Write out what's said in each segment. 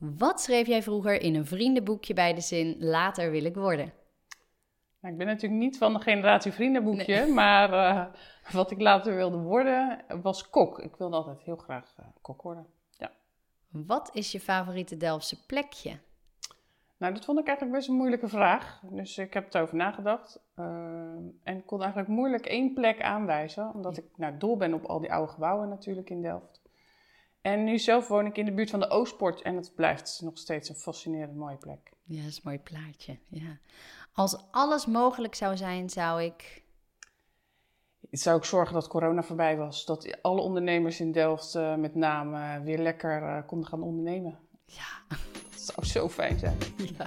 Wat schreef jij vroeger in een vriendenboekje bij de zin later wil ik worden? Nou, ik ben natuurlijk niet van de generatie vriendenboekje, maar uh, wat ik later wilde worden was kok. Ik wilde altijd heel graag uh, kok worden. Ja. Wat is je favoriete Delftse plekje? Nou, dat vond ik eigenlijk best een moeilijke vraag. Dus ik heb erover nagedacht. Uh, en kon eigenlijk moeilijk één plek aanwijzen, omdat ik nou, dol ben op al die oude gebouwen natuurlijk in Delft. En nu zelf woon ik in de buurt van de Oostpoort en het blijft nog steeds een fascinerend mooie plek. Ja, dat is een mooi plaatje. Ja. Als alles mogelijk zou zijn, zou ik. Zou ik zorgen dat corona voorbij was. Dat alle ondernemers in Delft uh, met name weer lekker uh, konden gaan ondernemen. Ja. Dat zou zo fijn zijn. Ja.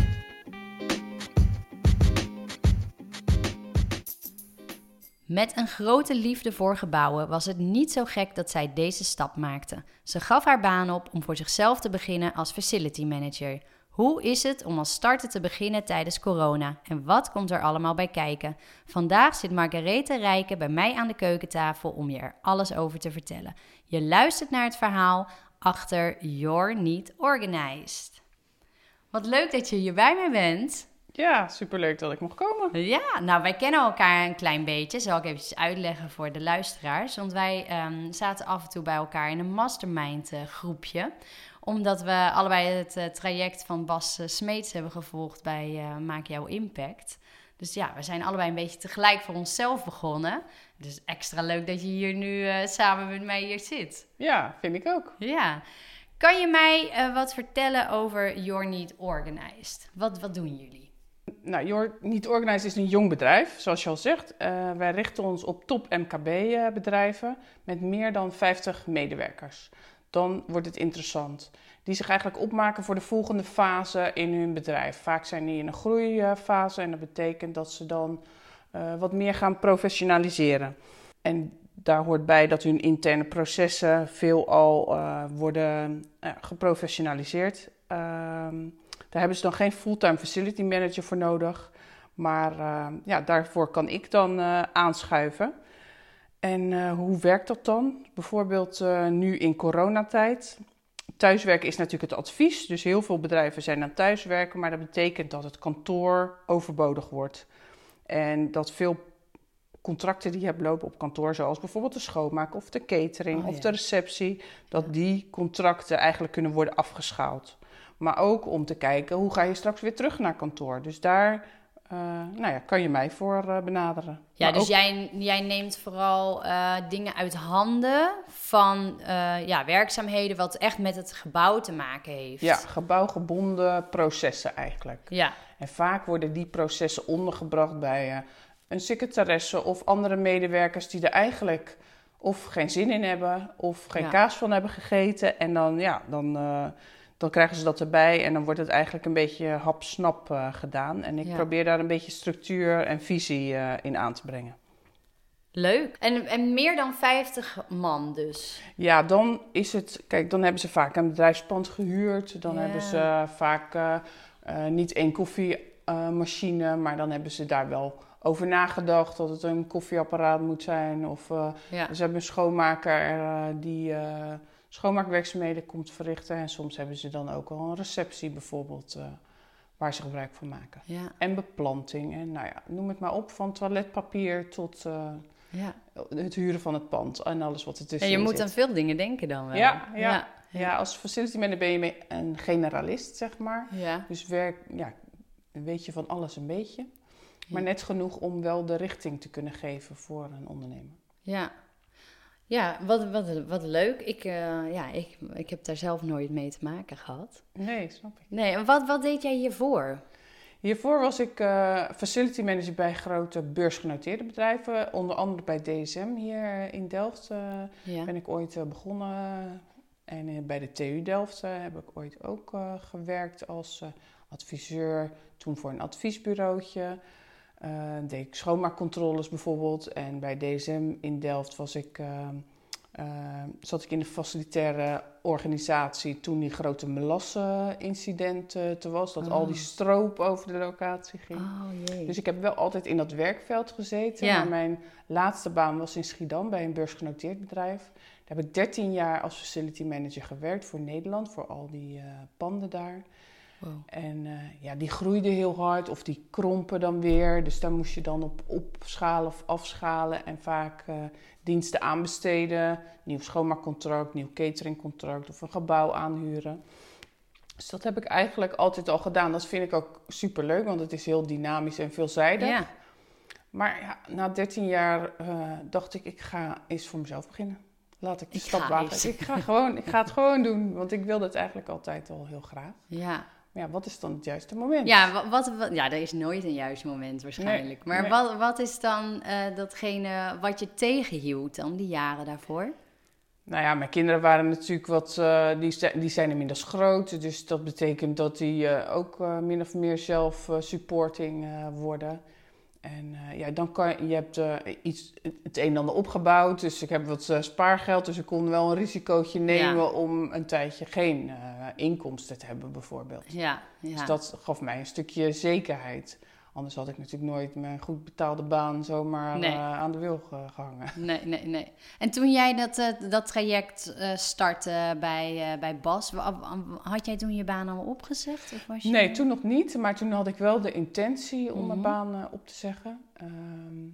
Met een grote liefde voor gebouwen was het niet zo gek dat zij deze stap maakte. Ze gaf haar baan op om voor zichzelf te beginnen als facility manager. Hoe is het om als starter te beginnen tijdens corona en wat komt er allemaal bij kijken? Vandaag zit Margarethe Rijken bij mij aan de keukentafel om je er alles over te vertellen. Je luistert naar het verhaal achter You're Niet Organized. Wat leuk dat je hier bij mij bent. Ja, superleuk dat ik mocht komen. Ja, nou wij kennen elkaar een klein beetje. Zal ik even uitleggen voor de luisteraars. Want wij um, zaten af en toe bij elkaar in een mastermind uh, groepje. Omdat we allebei het uh, traject van Bas uh, Smeets hebben gevolgd bij Maak Jouw Impact. Dus ja, we zijn allebei een beetje tegelijk voor onszelf begonnen. Dus extra leuk dat je hier nu samen met mij hier zit. Ja, vind ik ook. Ja. Kan je mij wat vertellen over You're Niet Organized? Wat, wat doen jullie? Nou, Niet Organized is een jong bedrijf, zoals je al zegt. Uh, wij richten ons op top MKB-bedrijven met meer dan 50 medewerkers. Dan wordt het interessant. Die zich eigenlijk opmaken voor de volgende fase in hun bedrijf. Vaak zijn die in een groeifase en dat betekent dat ze dan uh, wat meer gaan professionaliseren. En daar hoort bij dat hun interne processen veelal uh, worden geprofessionaliseerd. Ehm, daar hebben ze dan geen fulltime facility manager voor nodig. Maar uh, ja, daarvoor kan ik dan uh, aanschuiven. En uh, hoe werkt dat dan? Bijvoorbeeld nu in coronatijd. Thuiswerken is natuurlijk het advies. Dus heel veel bedrijven zijn aan thuiswerken. Maar dat betekent dat het kantoor overbodig wordt. En dat veel contracten die je hebt lopen op kantoor, zoals bijvoorbeeld de schoonmaak of de catering oh, of ja. de receptie, dat die contracten eigenlijk kunnen worden afgeschaald. Maar ook om te kijken hoe ga je straks weer terug naar kantoor. Dus daar uh, nou ja, kan je mij voor uh, benaderen. Ja, maar dus ook... jij, jij neemt vooral uh, dingen uit handen van ja, werkzaamheden wat echt met het gebouw te maken heeft. Ja, gebouwgebonden processen eigenlijk. Ja. En vaak worden die processen ondergebracht bij een secretaresse of andere medewerkers die er eigenlijk of geen zin in hebben of geen ja. kaas van hebben gegeten. En dan, ja, dan dan krijgen ze dat erbij en dan wordt het eigenlijk een beetje hap-snap uh, gedaan. En ik ja. probeer daar een beetje structuur en visie uh, in aan te brengen. Leuk. En, en meer dan 50 man dus? Ja, dan is het... Kijk, dan hebben ze vaak een bedrijfspand gehuurd. Dan ja. hebben ze vaak uh, niet één koffiemachine, maar dan hebben ze daar wel over nagedacht dat het een koffieapparaat moet zijn. Of ja. ze hebben een schoonmaker die schoonmaakwerkzaamheden komt verrichten. En soms hebben ze dan ook al een receptie bijvoorbeeld uh, waar ze gebruik van maken. Ja. En beplanting en nou ja, noem het maar op, van toiletpapier tot uh, ja. het huren van het pand en alles wat ertussen zit. En je moet zit. aan veel dingen denken dan wel. Ja, ja. ja. als facility manager ben je een generalist, zeg maar. Ja. Dus werk, ja, weet je van alles een beetje. Maar net genoeg om wel de richting te kunnen geven voor een ondernemer. Ja, ja, wat, wat, wat leuk. Ik, uh, ja, ik, ik heb daar zelf nooit mee te maken gehad. Nee, snap ik. Nee, en wat, wat deed jij hiervoor? Hiervoor was ik uh, facility manager bij grote beursgenoteerde bedrijven. Onder andere bij DSM hier in Delft uh, ja. ben ik ooit begonnen. En bij de TU Delft heb ik ooit ook gewerkt als adviseur toen voor een adviesbureautje. Uh, deed ik schoonmaakcontroles bijvoorbeeld. En bij DSM in Delft was ik, uh, uh, zat ik in de facilitaire organisatie toen die grote melassenincident te was. Dat al die Oh. stroop over de locatie ging. Oh. Dus ik heb wel altijd in dat werkveld gezeten. Ja. Maar mijn laatste baan was in Schiedam bij een beursgenoteerd bedrijf. Daar heb ik 13 jaar als facility manager gewerkt voor Nederland, voor al die eh, panden daar. Wow. En eh, ja, die groeiden heel hard of die krompen dan weer. Dus daar moest je dan op opschalen of afschalen en vaak eh, diensten aanbesteden. Nieuw schoonmaakcontract, nieuw cateringcontract of een gebouw aanhuren. Dus dat heb ik eigenlijk altijd al gedaan. Dat vind ik ook super leuk, want het is heel dynamisch en veelzijdig. Ja. Maar ja, na 13 jaar eh, dacht ik, ik ga eens voor mezelf beginnen. Laat ik de Ik stap wagen. Ik ga, gewoon, ik ga het gewoon doen, want ik wilde het eigenlijk altijd al heel graag. Ja. Maar ja, wat is dan het juiste moment? Ja, wa- wat, wat, ja, er is nooit een juist moment waarschijnlijk. maar nee. Wat, wat is dan eh, datgene wat je tegenhield dan die jaren daarvoor? Nou ja, mijn kinderen waren natuurlijk wat, eh, die, zijn, die zijn inmiddels groot. Dus dat betekent dat die eh, ook min of meer zelf-supporting eh, worden. En eh, ja, dan kan je, je hebt eh, iets, het een en ander opgebouwd. Dus ik heb wat eh, spaargeld. Dus ik kon wel een risicootje nemen om een tijdje geen inkomsten te hebben bijvoorbeeld. Ja, ja. Dus dat gaf mij een stukje zekerheid. Anders had ik natuurlijk nooit mijn goed betaalde baan zomaar Nee. eh, aan de wil ge- gehangen. Nee, nee, nee. En toen jij dat, eh, dat traject eh, startte bij, bij Bas, had jij toen je baan al opgezegd? Of was je... Nee, toen nog niet. Maar toen had ik wel de intentie om mijn Mhm. baan op te zeggen. Ehm,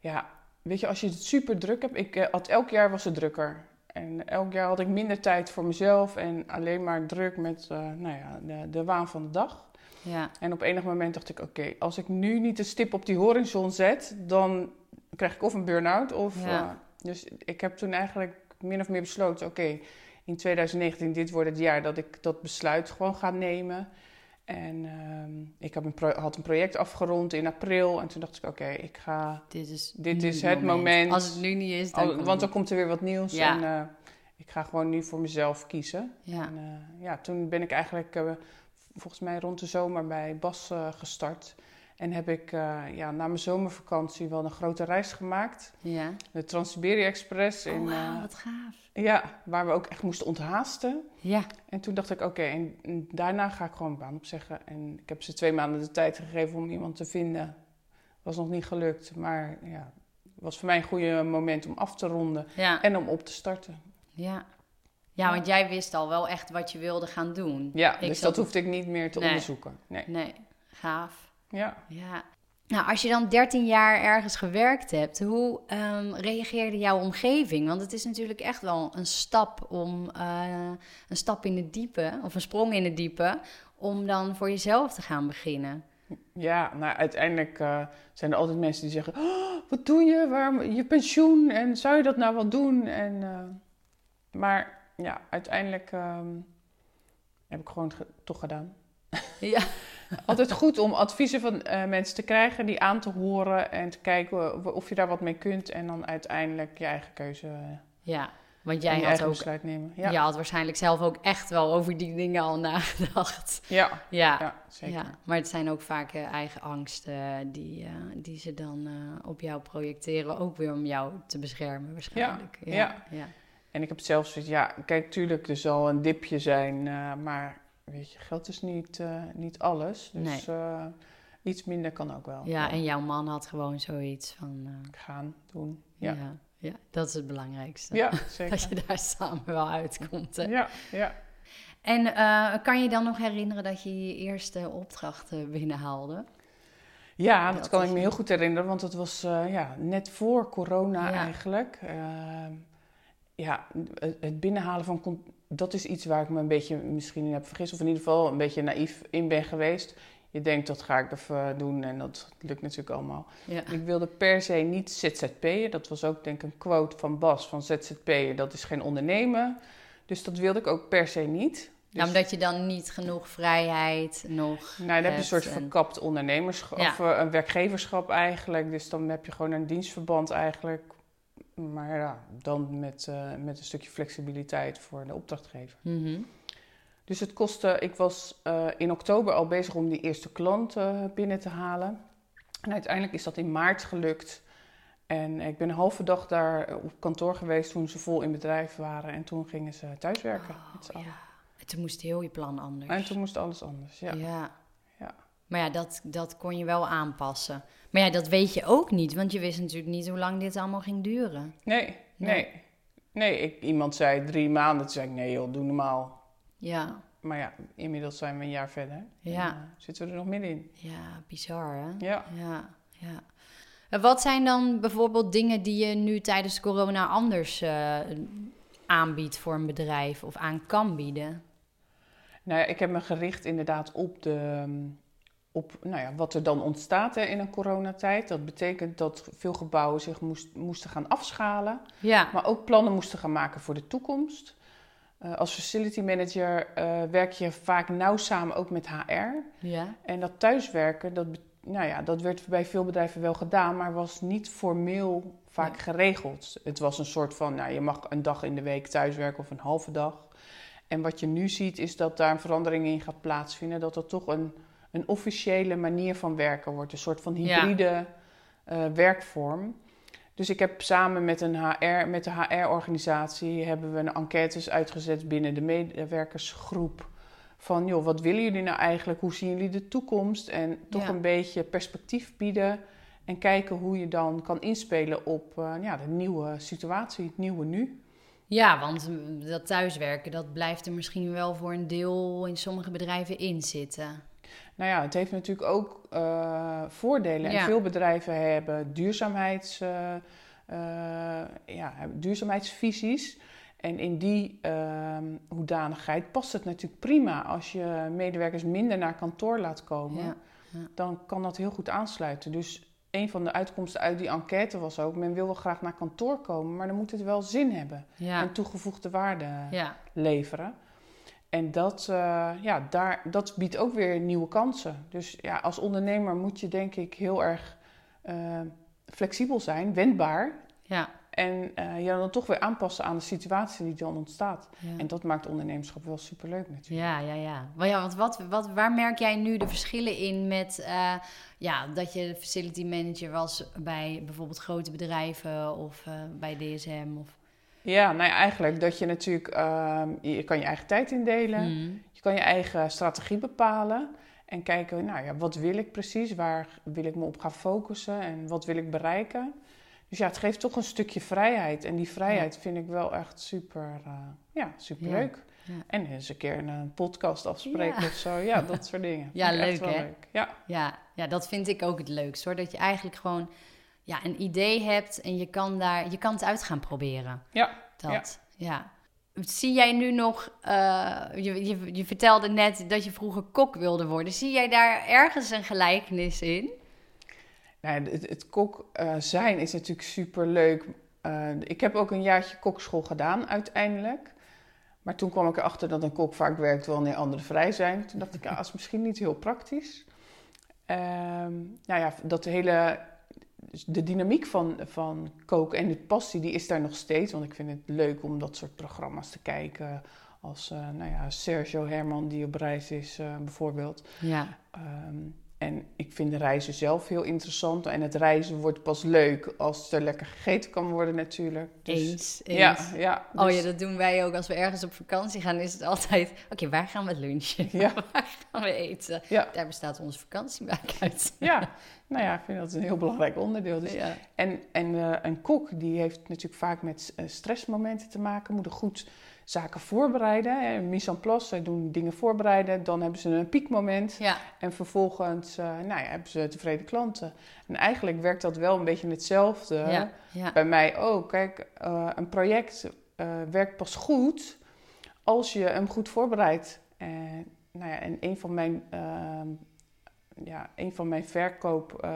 ja, weet je, als je het super druk hebt. Ik had elk jaar was het drukker. En elk jaar had ik minder tijd voor mezelf. En alleen maar druk met nou ja, de, de waan van de dag. Ja, En op enig moment dacht ik, oké, als ik nu niet de stip op die horizon zet, dan krijg ik of een burn-out of... Ja. eh, dus ik heb toen eigenlijk min of meer besloten, oké, in 2019, dit wordt het jaar dat ik dat besluit gewoon ga nemen. En ehm, ik heb een pro- had een project afgerond in april en toen dacht ik, oké, ik ga... dit is, Dit is het moment. Als het nu niet is, dan al- want dan komt er weer wat nieuws Ja. en eh, ik ga gewoon nu voor mezelf kiezen. Ja, En eh, ja, toen ben ik eigenlijk volgens mij rond de zomer bij Bas eh, gestart. En heb ik eh, ja, na mijn zomervakantie wel een grote reis gemaakt. ja. De Trans-Siberië Express. Oh, in, eh, wat gaaf. ja, waar we ook echt moesten onthaasten. Ja, En toen dacht ik, oké, en, en daarna ga ik gewoon een baan opzeggen. En ik heb ze twee maanden de tijd gegeven om iemand te vinden. Was nog niet gelukt, maar ja, was voor mij een goede moment om af te ronden ja, en om op te starten. ja. Ja, want jij wist al wel echt wat je wilde gaan doen. Ja, Ik dus dat hoefde ik niet meer te Nee. onderzoeken. Nee. Nee, gaaf. Ja. Ja. Nou, als je dan 13 jaar ergens gewerkt hebt, hoe ehm, reageerde jouw omgeving? Want het is natuurlijk echt wel een stap om eh, een stap in het diepe, of een sprong in het diepe, om dan voor jezelf te gaan beginnen. Ja, nou uiteindelijk eh, zijn er altijd mensen die zeggen: "Oh, Wat doe je? Waarom je pensioen? En zou je dat nou wel doen? En, eh, maar ja, uiteindelijk ehm, heb ik gewoon ge- toch gedaan. Ja, Altijd goed om adviezen van eh, mensen te krijgen, die aan te horen en te kijken of- of je daar wat mee kunt. En dan uiteindelijk je eigen keuze eh, ja. want jij je had ook, besluit nemen. ja. Ja, had waarschijnlijk zelf ook echt wel over die dingen al nagedacht. ja, Ja, ja, zeker. Ja, maar het zijn ook vaak eh, eigen angsten die, eh, die ze dan eh, op jou projecteren, ook weer om jou te beschermen waarschijnlijk. ja. ja. En ik heb zelfs zoiets, ja, kijk, tuurlijk, er zal een dipje zijn, eh, maar weet je, geld is niet, eh, niet alles. Dus eh, iets minder kan ook wel. Ja, en jouw man had gewoon zoiets van, Gaan, doen. Ja, ja. Ja, dat is het belangrijkste. ja, Dat zeker. je daar samen wel uitkomt. hè. Ja, ja. En kan je dan nog herinneren dat je je eerste opdracht eh, binnenhaalde? ja, dat, Dat kan ik me heel goed herinneren, want het was ja, net voor corona Ja. eigenlijk. Ja, het, binnenhalen van... Dat is iets waar ik me een beetje misschien in heb vergist, of in ieder geval een beetje naïef in ben geweest. Je denkt, dat ga ik even doen en dat lukt natuurlijk allemaal. Ja. Ik wilde per se niet ZZP'en. Dat was ook denk ik een quote van Bas van ZZP'en. Dat is geen ondernemen. Dus dat wilde ik ook per se niet. Dus, Ja, omdat je dan niet genoeg vrijheid nog. nou, dan heb je een soort en- verkapt ondernemerschap. Ja. Of eh, een werkgeverschap eigenlijk. Dus dan heb je gewoon een dienstverband eigenlijk. Maar ja, dan met, eh, met een stukje flexibiliteit voor de opdrachtgever. Mhm. Dus het kostte, ik was uh, in oktober al bezig om die eerste klant uh, binnen te halen. En uiteindelijk is dat in maart gelukt. En ik ben een halve dag daar op kantoor geweest toen ze vol in bedrijf waren. En toen gingen ze thuiswerken oh, met. Ja. En toen moest heel je plan anders. En toen moest alles anders, ja. ja. Maar ja, dat, dat kon je wel aanpassen. Maar ja, dat weet je ook niet, want je wist natuurlijk niet hoe lang dit allemaal ging duren. Nee, nee. Nee, ik, iemand zei drie maanden. Toen zei ik, nee joh, doe normaal. Ja. Maar ja, inmiddels zijn we een jaar verder. Ja. En, uh, zitten we er nog middenin. Ja, bizar hè? Ja. Ja, ja. En wat zijn dan bijvoorbeeld dingen die je nu tijdens corona anders uh, aanbiedt voor een bedrijf of aan kan bieden? Nou ja, ik heb me gericht inderdaad op de op nou ja, wat er dan ontstaat hè, in een coronatijd. Dat betekent dat veel gebouwen zich moest, moesten gaan afschalen, ja. maar ook plannen moesten gaan maken voor de toekomst. Uh, als facility manager uh, werk je vaak nauw samen ook met HR. Ja. En dat thuiswerken, dat, nou ja, dat werd bij veel bedrijven wel gedaan, maar was niet formeel vaak geregeld. Het was een soort van, nou, je mag een dag in de week thuiswerken of een halve dag. En wat je nu ziet is dat daar een verandering in gaat plaatsvinden. Dat er toch een een officiële manier van werken wordt. Een soort van hybride ja. uh, werkvorm. Dus ik heb samen met, een HR, met de HR-organisatie hebben we een enquêtes uitgezet binnen de medewerkersgroep. Van joh, wat willen jullie nou eigenlijk? Hoe zien jullie de toekomst? En toch Ja. een beetje perspectief bieden. En kijken hoe je dan kan inspelen op eh, ja, de nieuwe situatie, het nieuwe nu. Ja, want dat thuiswerken, dat blijft er misschien wel voor een deel in sommige bedrijven in zitten. Nou ja, het heeft natuurlijk ook uh, voordelen. Ja. En veel bedrijven hebben duurzaamheids, uh, uh, ja, duurzaamheidsvisies. En in die hoedanigheid past het natuurlijk prima als je medewerkers minder naar kantoor laat komen. Ja. Ja. Dan kan dat heel goed aansluiten. Dus een van de uitkomsten uit die enquête was ook: men wil wel graag naar kantoor komen, maar dan moet het wel zin hebben en toegevoegde waarde Ja. leveren. En dat, uh, ja, daar, dat biedt ook weer nieuwe kansen. Dus ja, als ondernemer moet je denk ik heel erg uh, flexibel zijn, wendbaar. Ja. En uh, je dan toch weer aanpassen aan de situatie die dan ontstaat. Ja. En dat maakt ondernemerschap wel superleuk natuurlijk. Ja, ja, ja. Maar ja, want wat, wat, waar merk jij nu de verschillen in met uh, ja, dat je facility manager was bij bijvoorbeeld grote bedrijven of uh, bij DSM? Of... Ja, nou ja, eigenlijk dat je natuurlijk, uh, je kan je eigen tijd indelen. Mm. Je kan je eigen strategie bepalen. En kijken, nou ja, wat wil ik precies? Waar wil ik me op gaan focussen? En wat wil ik bereiken? Dus ja, het geeft toch een stukje vrijheid. En die vrijheid ja. vind ik wel echt super, uh, ja, super leuk. Ja. En eens een keer een podcast afspreken of zo. Ja, dat soort dingen. Ja, leuk hè? Leuk. Ja. Ja, ja, dat vind ik ook het leukst hoor. Dat je eigenlijk gewoon ja, een idee hebt en je kan, daar, je kan het uit gaan proberen. Ja. Dat, ja. Zie jij nu nog, uh, je, je, je, vertelde net dat je vroeger kok wilde worden. Zie jij daar ergens een gelijkenis in? Nou, het, het kok uh, zijn is natuurlijk super leuk. Uh, ik heb ook een jaartje kokschool gedaan uiteindelijk. Maar toen kwam ik erachter dat een kok vaak werkt wanneer anderen vrij zijn. Toen dacht ik, ja, dat is misschien niet heel praktisch. Um, nou ja, dat hele de dynamiek van, van koken en de passie, die is daar nog steeds. Want ik vind het leuk om dat soort programma's te kijken. Als uh, nou ja, Sergio Herman, die op reis is, uh, bijvoorbeeld. Ja. Um, en ik vind reizen zelf heel interessant. En het reizen wordt pas leuk als er lekker gegeten kan worden natuurlijk. Dus, eens, eens. Ja, ja, dus... Oh ja, dat doen wij ook. Als we ergens op vakantie gaan, is het altijd... Oké, okay, waar gaan we lunchen? Ja. waar gaan we eten? Ja. Daar bestaat onze vakantiebuik uit. Ja, nou ja, ik vind dat een heel belangrijk onderdeel. Dus, ja. En, en uh, een kok, die heeft natuurlijk vaak met uh, stressmomenten te maken. Moet er goed zaken voorbereiden. Mise en place, zij doen dingen voorbereiden. Dan hebben ze een piekmoment. Ja. En vervolgens uh, nou ja, hebben ze tevreden klanten. En eigenlijk werkt dat wel een beetje hetzelfde. Ja. Ja. Bij mij ook. Kijk, uh, een project uh, werkt pas goed als je hem goed voorbereidt. En, nou ja, en een van mijn, ja, een van mijn verkoop...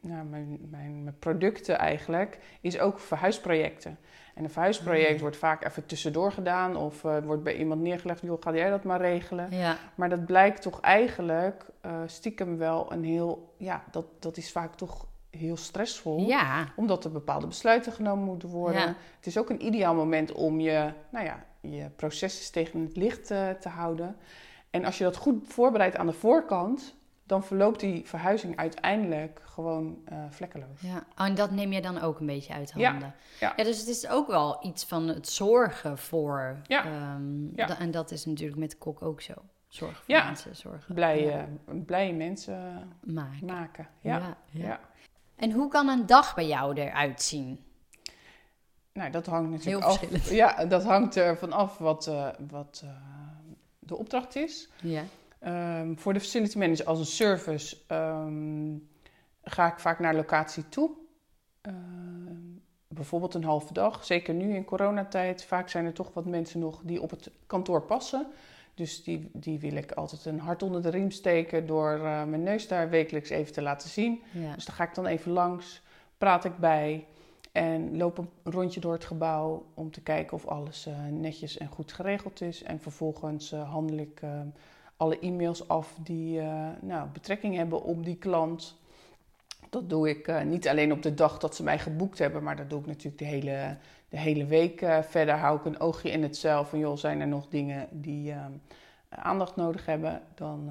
nou, mijn, mijn, mijn producten eigenlijk, is ook verhuisprojecten. En een verhuisproject mm. wordt vaak even tussendoor gedaan of uh, wordt bij iemand neergelegd, joh, ga jij dat maar regelen. Ja. Maar dat blijkt toch eigenlijk uh, stiekem wel een heel, ja, dat, dat is vaak toch heel stressvol. Ja. Omdat er bepaalde besluiten genomen moeten worden. Ja. Het is ook een ideaal moment om je, nou ja, je processen tegen het licht eh, te houden. En als je dat goed voorbereidt aan de voorkant, dan verloopt die verhuizing uiteindelijk gewoon eh, vlekkeloos. Ja, oh, en dat neem je dan ook een beetje uit Ja, handen. ja. dus het is ook wel iets van het zorgen voor. Ja, ehm, ja. en dat is natuurlijk met de kok ook zo. Zorgen voor Ja, mensen, zorgen. Blije, ja, blije mensen maken. maken. Ja. Ja, ja. ja. En hoe kan een dag bij jou eruit zien? Nou, dat hangt natuurlijk Heel af. Ja, dat hangt ervan af wat, eh, wat eh, de opdracht is. Ja. Ehm, voor de facility manager als een service ehm, ga ik vaak naar locatie toe. Ehm, bijvoorbeeld een halve dag. Zeker nu in coronatijd. Vaak zijn er toch wat mensen nog die op het kantoor passen. Dus die, die wil ik altijd een hart onder de riem steken door eh, mijn neus daar wekelijks even te laten zien. Ja. Dus daar ga ik dan even langs, praat ik bij en loop een rondje door het gebouw om te kijken of alles eh, netjes en goed geregeld is. En vervolgens eh, handel ik alle e-mails af die eh, nou, betrekking hebben op die klant. Dat doe ik eh, niet alleen op de dag dat ze mij geboekt hebben, maar dat doe ik natuurlijk de hele, de hele week. eh, verder hou ik een oogje in het zeil van, joh, zijn er nog dingen die eh, aandacht nodig hebben? Dan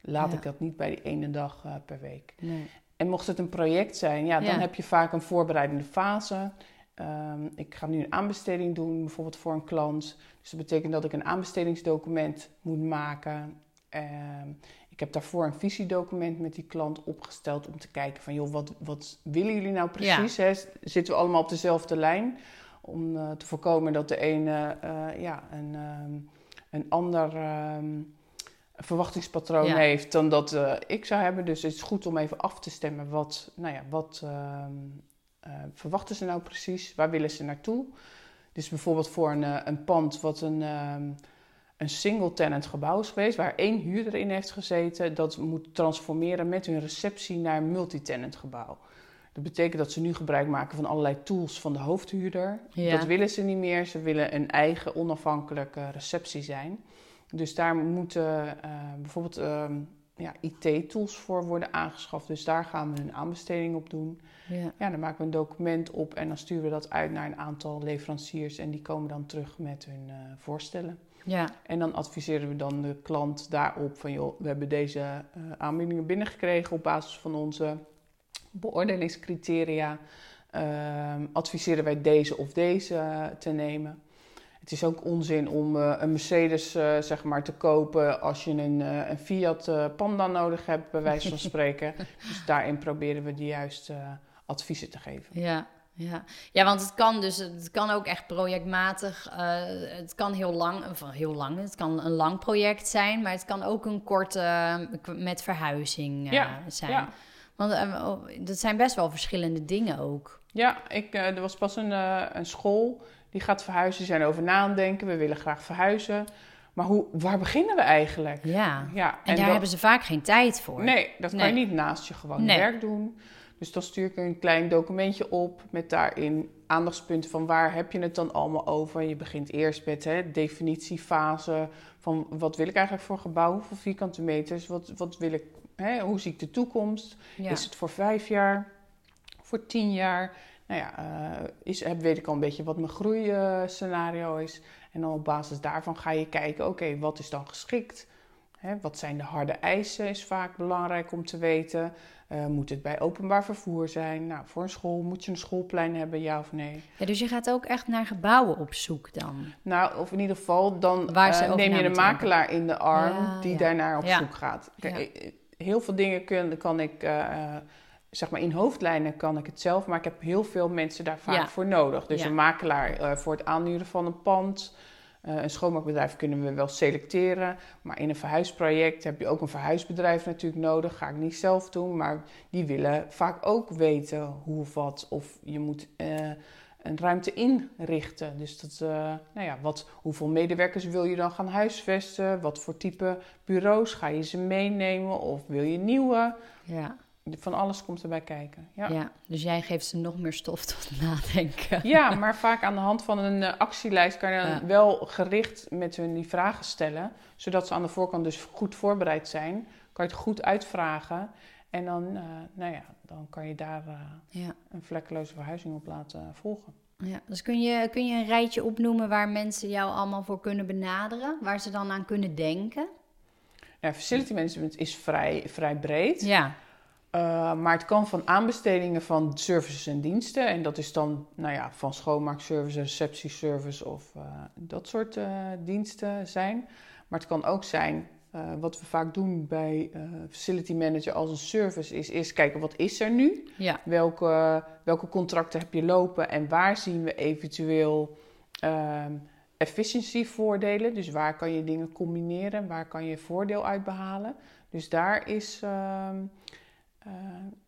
laat Ja. ik dat niet bij die ene dag per week. Nee. En mocht het een project zijn, ja, dan Ja. heb je vaak een voorbereidende fase. Ehm, ik ga nu een aanbesteding doen, bijvoorbeeld voor een klant. Dus dat betekent dat ik een aanbestedingsdocument moet maken. Ehm, ik heb daarvoor een visiedocument met die klant opgesteld om te kijken van, joh, wat, wat willen jullie nou precies? Hè? Zitten we allemaal op dezelfde lijn? Om eh, te voorkomen dat de ene eh, ja, een, ehm, een ander verwachtingspatroon Ja. heeft dan dat eh, ik zou hebben. Dus het is goed om even af te stemmen wat, nou ja, wat verwachten ze nou precies? Waar willen ze naartoe? Dus bijvoorbeeld voor een, eh, een pand wat een, ehm, een single-tenant gebouw is geweest, waar één huurder in heeft gezeten, dat moet transformeren met hun receptie naar een multi-tenant gebouw. Dat betekent dat ze nu gebruik maken van allerlei tools van de hoofdhuurder. Ja. Dat willen ze niet meer. Ze willen een eigen onafhankelijke receptie zijn. Dus daar moeten eh, bijvoorbeeld ehm, ja, IT-tools voor worden aangeschaft. Dus daar gaan we een aanbesteding op doen. Ja. Ja, dan maken we een document op en dan sturen we dat uit naar een aantal leveranciers. En die komen dan terug met hun eh, voorstellen. Ja. En dan adviseren we dan de klant daarop van... joh, we hebben deze eh, aanbiedingen binnengekregen op basis van onze beoordelingscriteria. Ehm, adviseren wij deze of deze te nemen. Het is ook onzin om eh, een Mercedes eh, zeg maar, te kopen als je een, eh, een Fiat Panda nodig hebt, bij wijze van spreken. dus daarin proberen we de juiste adviezen te geven. Ja, ja. ja, want het kan dus, het kan ook echt projectmatig. het kan heel lang, of heel lang, het kan een lang project zijn, maar het kan ook een korte met verhuizing Ja, zijn. ja. Want oh, dat zijn best wel verschillende dingen ook. Ja, ik, er was pas een, een school die gaat verhuizen. Die zijn over na aan denken. We willen graag verhuizen. Maar hoe, waar beginnen we eigenlijk? Ja. Ja, En, daar dat- hebben ze vaak geen tijd voor. Nee, dat kan je niet naast je gewoon Nee. werk doen. Dus dan stuur ik een klein documentje op met daarin aandachtspunten van waar heb je het dan allemaal over. Je begint eerst met hè, definitiefase van wat wil ik eigenlijk voor gebouw, hoeveel vierkante meters, wat, wat wil ik, hè, hoe zie ik de toekomst. Ja. Is het voor vijf jaar, voor tien jaar? Nou ja, eh, is, heb- weet ik al een beetje wat mijn groeiscenario is. En dan op basis daarvan ga je kijken, oké, wat is dan geschikt? Hè, wat zijn de harde eisen, is vaak belangrijk om te weten. Eh, moet het bij openbaar vervoer zijn? Nou, voor een school moet je een schoolplein hebben, ja of nee? Ja, dus je gaat ook echt naar gebouwen op zoek dan. Nou, of in ieder geval, dan eh, neem je de makelaar in de arm Ja, die ja. daarnaar op zoek gaat. Kijk, Heel veel dingen kun, kan ik, zeg maar in hoofdlijnen kan ik het zelf, maar ik heb heel veel mensen daar vaak Ja. voor nodig. Dus Ja. een makelaar eh, voor het aanhuren van een pand. Eh, een schoonmaakbedrijf kunnen we wel selecteren. Maar in een verhuisproject heb je ook een verhuisbedrijf natuurlijk nodig. Ga ik niet zelf doen, maar die willen vaak ook weten hoe of wat. Of je moet eh, een ruimte inrichten. Dus dat, nou ja, wat, hoeveel medewerkers wil je dan gaan huisvesten? Wat voor type bureaus ga je ze meenemen? Of wil je nieuwe? Ja. Van alles komt erbij kijken. Ja. Ja. dus jij geeft ze nog meer stof tot nadenken. Ja, maar vaak aan de hand van een eh, actielijst kan je dan Ja. wel gericht met hun die vragen stellen. Zodat ze aan de voorkant dus goed voorbereid zijn. Kan je het goed uitvragen. En dan, eh, nou ja, dan kan je daar eh, Ja. een vlekkeloze verhuizing op laten volgen. Ja, dus kun je, kun je een rijtje opnoemen waar mensen jou allemaal voor kunnen benaderen? Waar ze dan aan kunnen denken? Ja, facility management is vrij, vrij breed. Ja, Uh, maar het kan van aanbestedingen van services en diensten. En dat is dan nou ja, van schoonmaakservice, receptieservice of uh, dat soort uh, diensten zijn. Maar het kan ook zijn, wat we vaak doen bij facility manager als een service, is eerst kijken wat is er nu? ja, Welke, welke contracten heb je lopen en waar zien we eventueel efficiëntievoordelen? Dus waar kan je dingen combineren, waar kan je voordeel uit behalen? Dus daar is... Uh,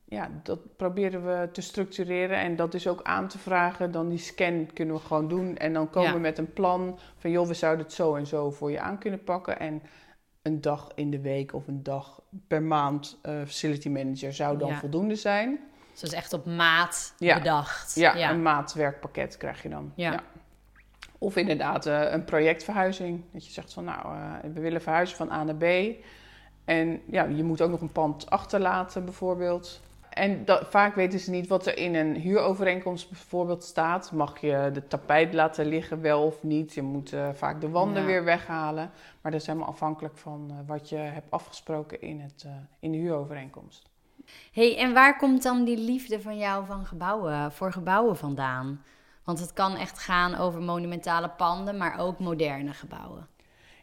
ja, dat proberen we te structureren en dat is ook aan te vragen. Dan die scan kunnen we gewoon doen en dan komen Ja. we met een plan van joh, we zouden het zo en zo voor je aan kunnen pakken. En een dag in de week of een dag per maand eh, facility manager zou dan Ja. voldoende zijn. dus dat is echt op maat Ja. bedacht. Ja, een maatwerkpakket krijg je dan. Ja. Of inderdaad eh, een projectverhuizing. Dat je zegt van nou, eh, we willen verhuizen van A naar B. En ja, je moet ook nog een pand achterlaten bijvoorbeeld. En dat, vaak weten ze niet wat er in een huurovereenkomst bijvoorbeeld staat. Mag je de tapijt laten liggen wel of niet? Je moet eh, vaak de wanden Ja. weer weghalen. Maar dat is helemaal afhankelijk van eh, wat je hebt afgesproken in, het, eh, in de huurovereenkomst. hey, en waar komt dan die liefde van jou van gebouwen, voor gebouwen vandaan? Want het kan echt gaan over monumentale panden, maar ook moderne gebouwen.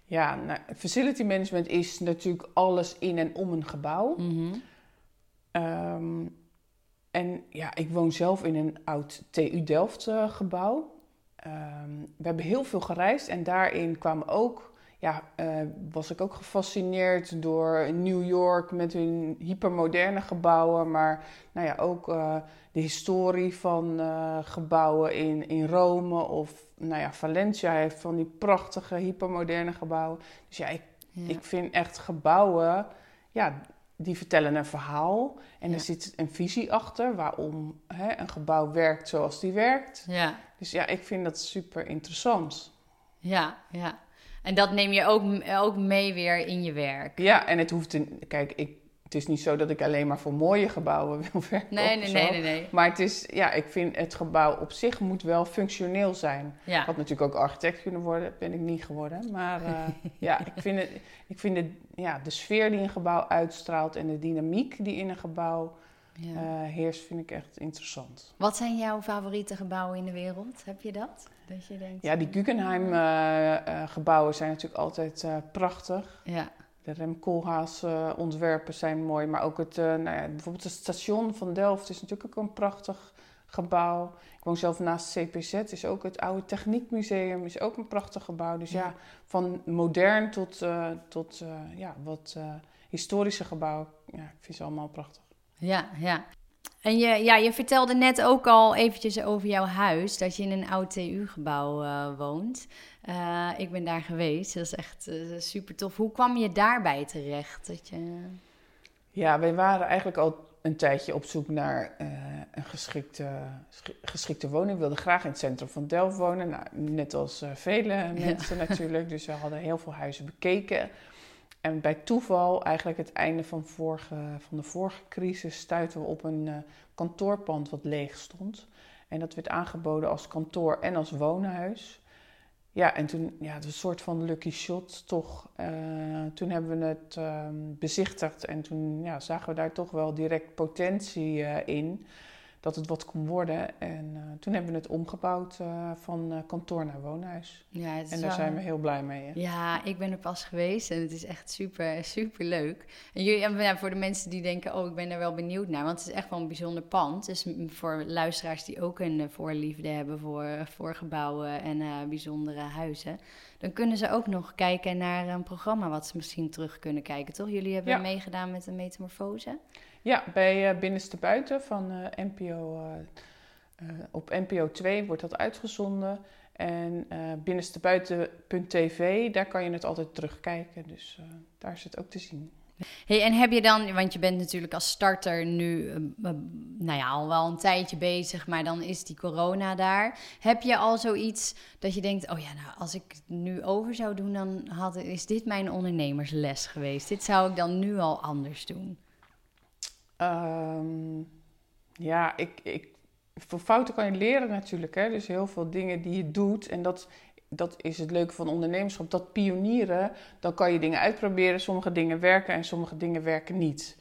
Ja, nou, facility management is natuurlijk alles in en om een gebouw. Mhm. Ehm, en ja, ik woon zelf in een oud TU Delft eh, gebouw. Ehm, we hebben heel veel gereisd en daarin kwamen ook, ja, eh, was ik ook gefascineerd door New York met hun hypermoderne gebouwen, maar nou ja, ook eh, de historie van eh, gebouwen in, in Rome of nou ja, Valencia heeft van die prachtige hypermoderne gebouwen. Dus ja, ik Ja. ik vind echt gebouwen, ja, die vertellen een verhaal. En Ja. er zit een visie achter waarom hè, een gebouw werkt zoals die werkt. ja, Dus ja, ik vind dat super interessant. ja, ja. En dat neem je ook, ook mee weer in je werk. Ja, en het hoeft een. Kijk, ik, het is niet zo dat ik alleen maar voor mooie gebouwen wil werken. Nee, nee, nee, nee, nee. Maar het is, ja, ik vind het gebouw op zich moet wel functioneel zijn. Ik Ja, had natuurlijk ook architect kunnen worden, ben ik niet geworden. Maar eh, ja, ik vind, het, ik vind het, ja, de sfeer die een gebouw uitstraalt en de dynamiek die in een gebouw ja. eh, heerst, vind ik echt interessant. Wat zijn jouw favoriete gebouwen in de wereld? Heb je dat? Dat je denkt... Ja, die Guggenheim-gebouwen zijn natuurlijk altijd eh, prachtig. Ja, De Rem Koolhaas eh, ontwerpen zijn mooi, maar ook het, eh, nou ja, bijvoorbeeld het station van Delft is natuurlijk ook een prachtig gebouw. Ik woon zelf naast CPZ, is ook het oude Techniekmuseum, is ook een prachtig gebouw. Dus ja, Ja. van modern tot, eh, tot eh, ja, wat eh, historische gebouwen, ja, ik vind ze allemaal prachtig. Ja, ja. En je, ja, je vertelde net ook al eventjes over jouw huis, dat je in een oud TU-gebouw eh, woont. Eh, ik ben daar geweest, dat is echt eh, super tof. Hoe kwam je daarbij terecht? Dat je... Ja, wij waren eigenlijk al een tijdje op zoek naar een geschikte, schi- geschikte woning. We wilden graag in het centrum van Delft wonen, nou, net als vele mensen natuurlijk. Dus we hadden heel veel huizen bekeken. En bij toeval, eigenlijk het einde van, vorige, van de vorige crisis, stuiten we op een eh, kantoorpand wat leeg stond. En dat werd aangeboden als kantoor en als woonhuis. Ja, en toen, ja, het was een soort van lucky shot toch. Eh, toen hebben we het ehm, bezichtigd en toen ja, zagen we daar toch wel direct potentie eh, in. Dat het wat kon worden. En eh, toen hebben we het omgebouwd eh, van eh, kantoor naar woonhuis. Ja, het is En daar wel- zijn we heel blij mee. Hè? Ja, ik ben er pas geweest en het is echt super, super leuk. En jullie, en ja, voor de mensen die denken, oh, ik ben er wel benieuwd naar, want het is echt wel een bijzonder pand. Dus voor luisteraars die ook een voorliefde hebben voor, voor gebouwen en bijzondere huizen, dan kunnen ze ook nog kijken naar een programma wat ze misschien terug kunnen kijken, toch? Jullie hebben Ja. meegedaan met de metamorfose. Ja, bij eh, Binnenste Buiten van eh, NPO. eh, op NPO 2 wordt dat uitgezonden. En binnenstebuiten.tv, daar kan je het altijd terugkijken. Dus daar is het ook te zien. Hey, en heb je dan, want je bent natuurlijk als starter nu, nou ja, al wel een tijdje bezig, maar dan is die corona daar. Heb je al zoiets dat je denkt, oh ja, nou, als ik het nu over zou doen, dan had, is dit mijn ondernemersles geweest. Dit zou ik dan nu al anders doen. Ehm, ja, ik, ik, voor fouten kan je leren natuurlijk. Hè? Dus heel veel dingen die je doet. En dat, dat is het leuke van ondernemerschap. Dat pionieren, dan kan je dingen uitproberen. Sommige dingen werken en sommige dingen werken niet.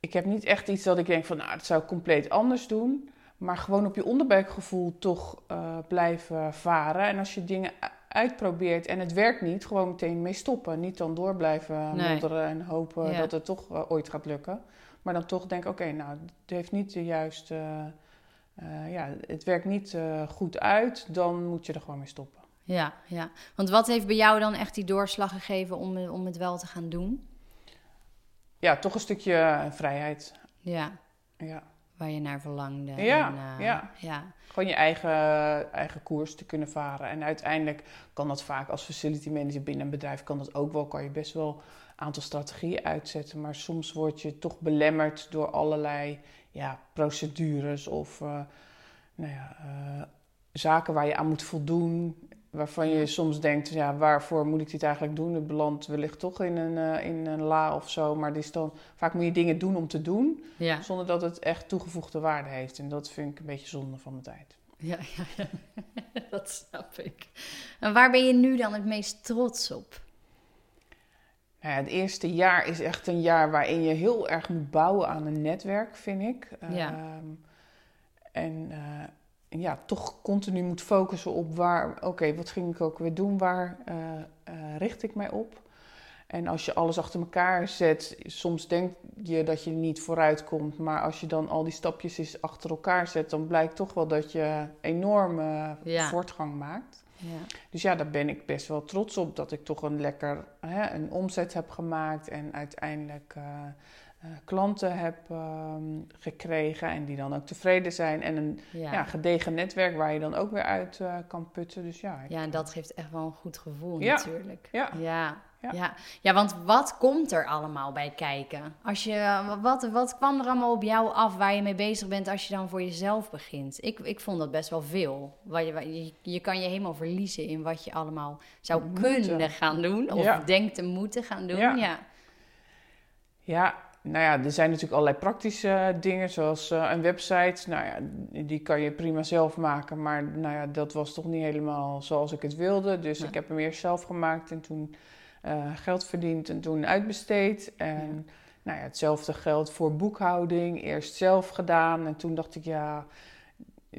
Ik heb niet echt iets dat ik denk van, nou, dat zou ik compleet anders doen. Maar gewoon op je onderbuikgevoel toch uh, blijven varen. En als je dingen uitprobeert en het werkt niet, gewoon meteen mee stoppen. Niet dan door blijven nee. en hopen dat het toch uh, ooit gaat lukken. Maar dan toch denken, oké, nou, het heeft niet de juiste... Uh, ja, het werkt niet goed uit, dan moet je er gewoon mee stoppen. Ja, ja. Want wat heeft bij jou dan echt die doorslag gegeven om, om het wel te gaan doen? Ja, toch een stukje vrijheid. Ja. Ja waar je naar verlangde. Ja, en, uh, ja. ja. Gewoon je eigen, eigen koers te kunnen varen. En uiteindelijk kan dat vaak als facility manager binnen een bedrijf, kan dat ook wel. Kan je best wel aantal strategieën uitzetten. Maar soms word je toch belemmerd door allerlei ja, procedures of uh, nou ja, uh, zaken waar je aan moet voldoen waarvan je soms denkt, ja, waarvoor moet ik dit eigenlijk doen? Het belandt wellicht toch in een, uh, in een la of zo. Maar is dan, vaak moet je dingen doen om te doen, ja. zonder dat het echt toegevoegde waarde heeft. En dat vind ik een beetje zonde van mijn tijd. Ja, ja, ja. dat snap ik. En waar ben je nu dan het meest trots op? Nou ja, het eerste jaar is echt een jaar waarin je heel erg moet bouwen aan een netwerk, vind ik. Ja. Ehm, en uh, ja, toch continu moet focussen op waar, oké, wat ging ik ook weer doen, waar uh, uh, richt ik mij op? En als je alles achter elkaar zet, soms denk je dat je niet vooruit komt, maar als je dan al die stapjes eens achter elkaar zet, dan blijkt toch wel dat je enorme voortgang maakt. Dus ja, daar ben ik best wel trots op dat ik toch een lekker hè, een omzet heb gemaakt en uiteindelijk uh, uh, klanten heb ehm, gekregen en die dan ook tevreden zijn. En een ja. gedegen netwerk waar je dan ook weer uit uh, kan putten. Dus ja, ja, en dat geeft echt wel een goed gevoel natuurlijk. Ja. Ja. Ja. Ja. want wat komt er allemaal bij kijken? Als je, wat, wat kwam er allemaal op jou af waar je mee bezig bent als je dan voor jezelf begint? Ik, ik vond dat best wel veel. Waar je, je, je kan je helemaal verliezen in wat je allemaal zou kunnen gaan doen. Of denkt te moeten gaan doen. Ja. ja, nou ja, er zijn natuurlijk allerlei praktische dingen, zoals uh, een website. Nou ja, die kan je prima zelf maken, maar nou ja, dat was toch niet helemaal zoals ik het wilde. Dus ik heb hem eerst zelf gemaakt en toen uh, geld verdiend en toen uitbesteed. En nou ja, hetzelfde geldt voor boekhouding. Eerst zelf gedaan en toen dacht ik, ja,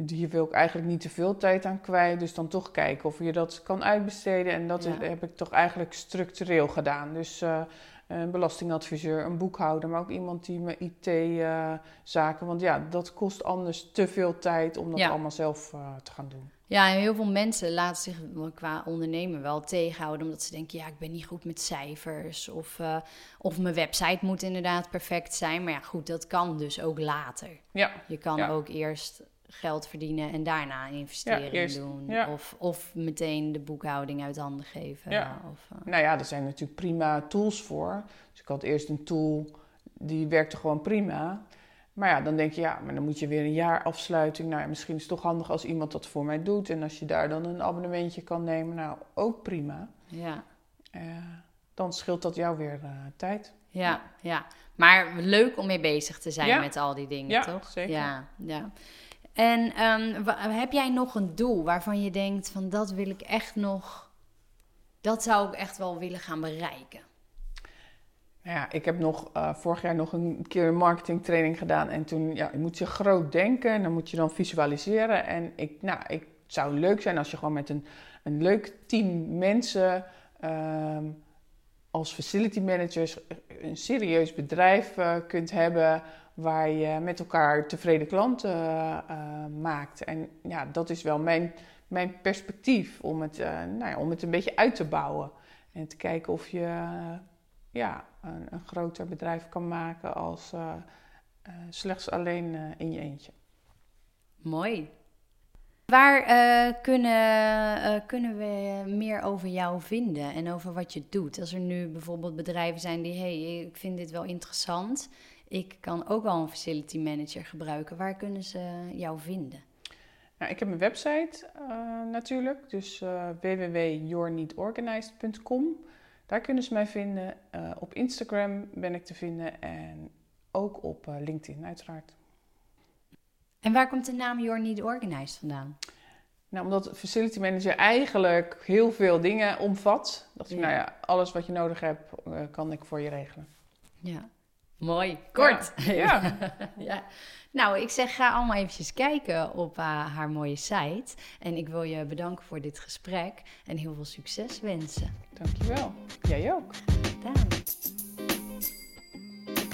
hier wil ik eigenlijk niet te veel tijd aan kwijt. Dus dan toch kijken of je dat kan uitbesteden. En dat heb ik toch eigenlijk structureel gedaan. Dus uh, een belastingadviseur, een boekhouder, maar ook iemand die me IT-zaken. want ja, dat kost anders te veel tijd om dat allemaal zelf uh, te gaan doen. Ja, en heel veel mensen laten zich qua ondernemen wel tegenhouden. Omdat ze denken, ja, ik ben niet goed met cijfers. Of, uh, of mijn website moet inderdaad perfect zijn. Maar ja, goed, dat kan dus ook later. Ja. Je kan ook eerst geld verdienen en daarna een investering doen. Of, of meteen de boekhouding uit handen geven. Ja. Of, uh... Nou ja, er zijn natuurlijk prima tools voor. Dus ik had eerst een tool, die werkte gewoon prima. Maar ja, dan denk je, ja, maar dan moet je weer een jaar afsluiting. Nou ja, misschien is het toch handig als iemand dat voor mij doet. En als je daar dan een abonnementje kan nemen, nou, ook prima. Ja. Uh, dan scheelt dat jou weer uh, tijd. Ja, ja. Maar leuk om mee bezig te zijn met al die dingen, ja, toch? Zeker. Ja, ja. En um, heb jij nog een doel waarvan je denkt van dat wil ik echt nog, dat zou ik echt wel willen gaan bereiken? Ja, ik heb nog uh, vorig jaar nog een keer een marketingtraining gedaan. En toen ja, moet je groot denken en dan moet je dan visualiseren. En ik, nou, ik, het zou leuk zijn als je gewoon met een, een leuk team mensen um, als facility managers een serieus bedrijf uh, kunt hebben waar je met elkaar tevreden klanten uh, maakt. En ja, dat is wel mijn, mijn perspectief om het, uh, nou ja, om het een beetje uit te bouwen. En te kijken of je ja, een, een, groter bedrijf kan maken als slechts alleen in je eentje. Mooi. Waar uh, kunnen, uh, kunnen we meer over jou vinden en over wat je doet? Als er nu bijvoorbeeld bedrijven zijn die, hey, ik vind dit wel interessant. Ik kan ook wel een facility manager gebruiken. Waar kunnen ze jou vinden? Nou, ik heb een website uh, natuurlijk, dus www.yourneedorganized.com. Daar kunnen ze mij vinden. Op Instagram ben ik te vinden en ook op eh, LinkedIn uiteraard. En waar komt de naam Your Need Organized vandaan? Nou, omdat facility manager eigenlijk heel veel dingen omvat, dacht ik, Ja. nou ja, alles wat je nodig hebt, eh, kan ik voor je regelen. Ja. Mooi, kort. Ja. ja. ja. Nou, ik zeg ga allemaal eventjes kijken op eh, haar mooie site. En ik wil je bedanken voor dit gesprek en heel veel succes wensen. Dankjewel. Jij ook. Gedaan.